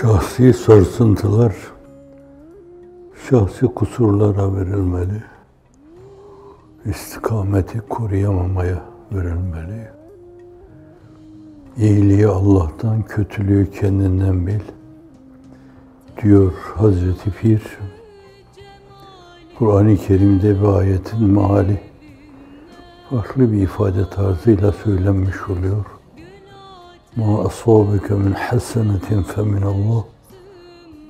Şahsi sarsıntılar şahsi kusurlara verilmeli. İstikameti koruyamamaya verilmeli. İyiliği Allah'tan, kötülüğü kendinden bil. Diyor Hazreti Pir. Kur'an-ı Kerim'de bir ayetin meali farklı bir ifade tarzıyla söylenmiş oluyor. Ma asabeke min hasenetin fe min Allah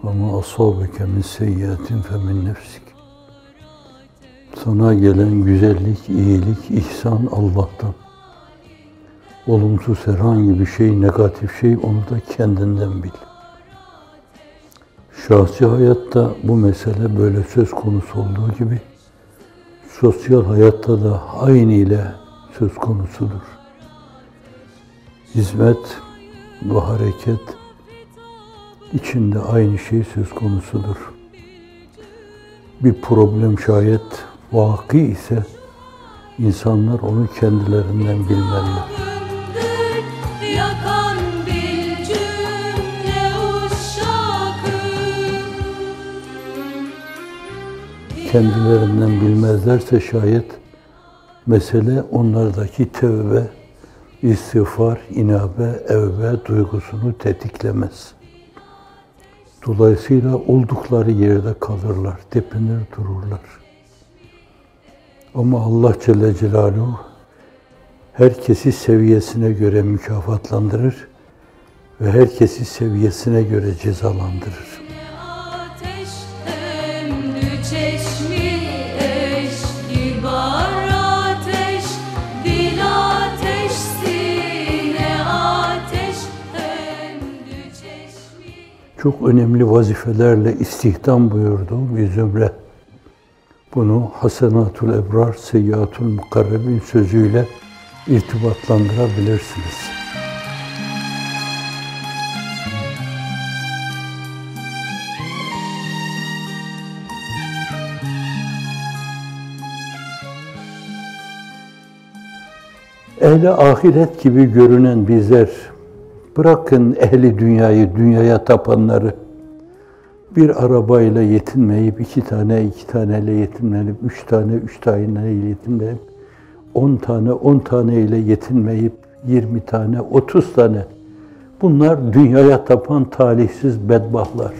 ve ma asabeke min seyyiatin fe min nefsik. Sana gelen güzellik, iyilik, ihsan Allah'tan. Olumsuz herhangi bir şey, negatif şey onu da kendinden bil. Şahsi hayatta bu mesele böyle söz konusu olduğu gibi sosyal hayatta da aynı ile söz konusudur. Hizmet ve hareket içinde aynı şey söz konusudur. Bir problem şayet vaki ise insanlar onu kendilerinden uşakı Kendilerinden bilmezlerse şayet mesele onlardaki tevbe, istiğfar, inabe, evbe duygusunu tetiklemez. Dolayısıyla oldukları yerde kalırlar, tepinir dururlar. Ama Allah Celle Celaluhu herkesi seviyesine göre mükafatlandırır ve herkesi seviyesine göre cezalandırır. Çok önemli vazifelerle istihdam buyurduğu bir zümre. Bunu Hasenatul Ebrar, Seyyatul Mukarrebin sözüyle irtibatlandırabilirsiniz. Ehli ahiret gibi görünen bizler, bırakın ehli dünyayı, dünyaya tapanları, bir arabayla yetinmeyip, iki tane, iki taneyle yetinmeyip, üç tane, üç taneyle yetinmeyip, on tane, on taneyle yetinmeyip, yirmi tane, otuz tane. Bunlar dünyaya tapan talihsiz bedbahtlar.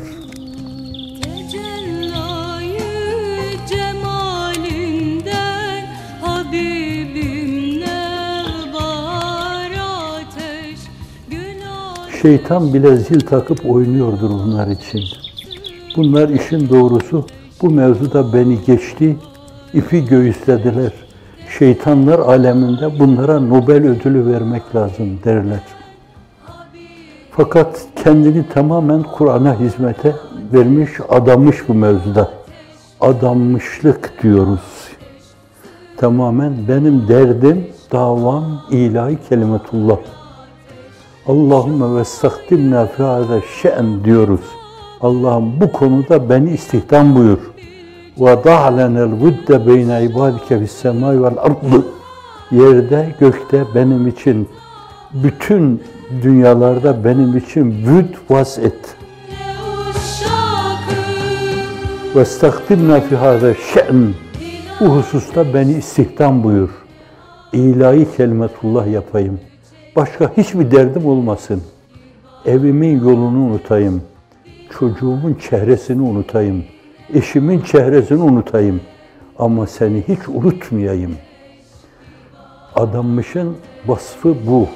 Şeytan bile zil takıp oynuyordur bunlar için. Bunlar işin doğrusu bu mevzuda beni geçti, ipi göğüslediler. Şeytanlar aleminde bunlara Nobel ödülü vermek lazım derler. Fakat kendini tamamen Kur'an'a hizmete vermiş, adamış bu mevzuda. Adammışlık diyoruz. Tamamen benim derdim, davam ilahi kelimetullah. Allahümme ve stahdimna fi hâze şe'n diyoruz. Allah'ım bu konuda beni istihdam buyur. Ve da'lenel vudde beyne ibadike fis semai vel ardı. Yerde, gökte benim için, bütün dünyalarda benim için vüd vas et. Ve stahdimna fi hâze şe'n. Bu hususta beni istihdam buyur. İlahi kelimetullah yapayım. Başka hiçbir derdim olmasın. Evimin yolunu unutayım. Çocuğumun çehresini unutayım. Eşimin çehresini unutayım. Ama seni hiç unutmayayım. Adanmışın vasfı bu.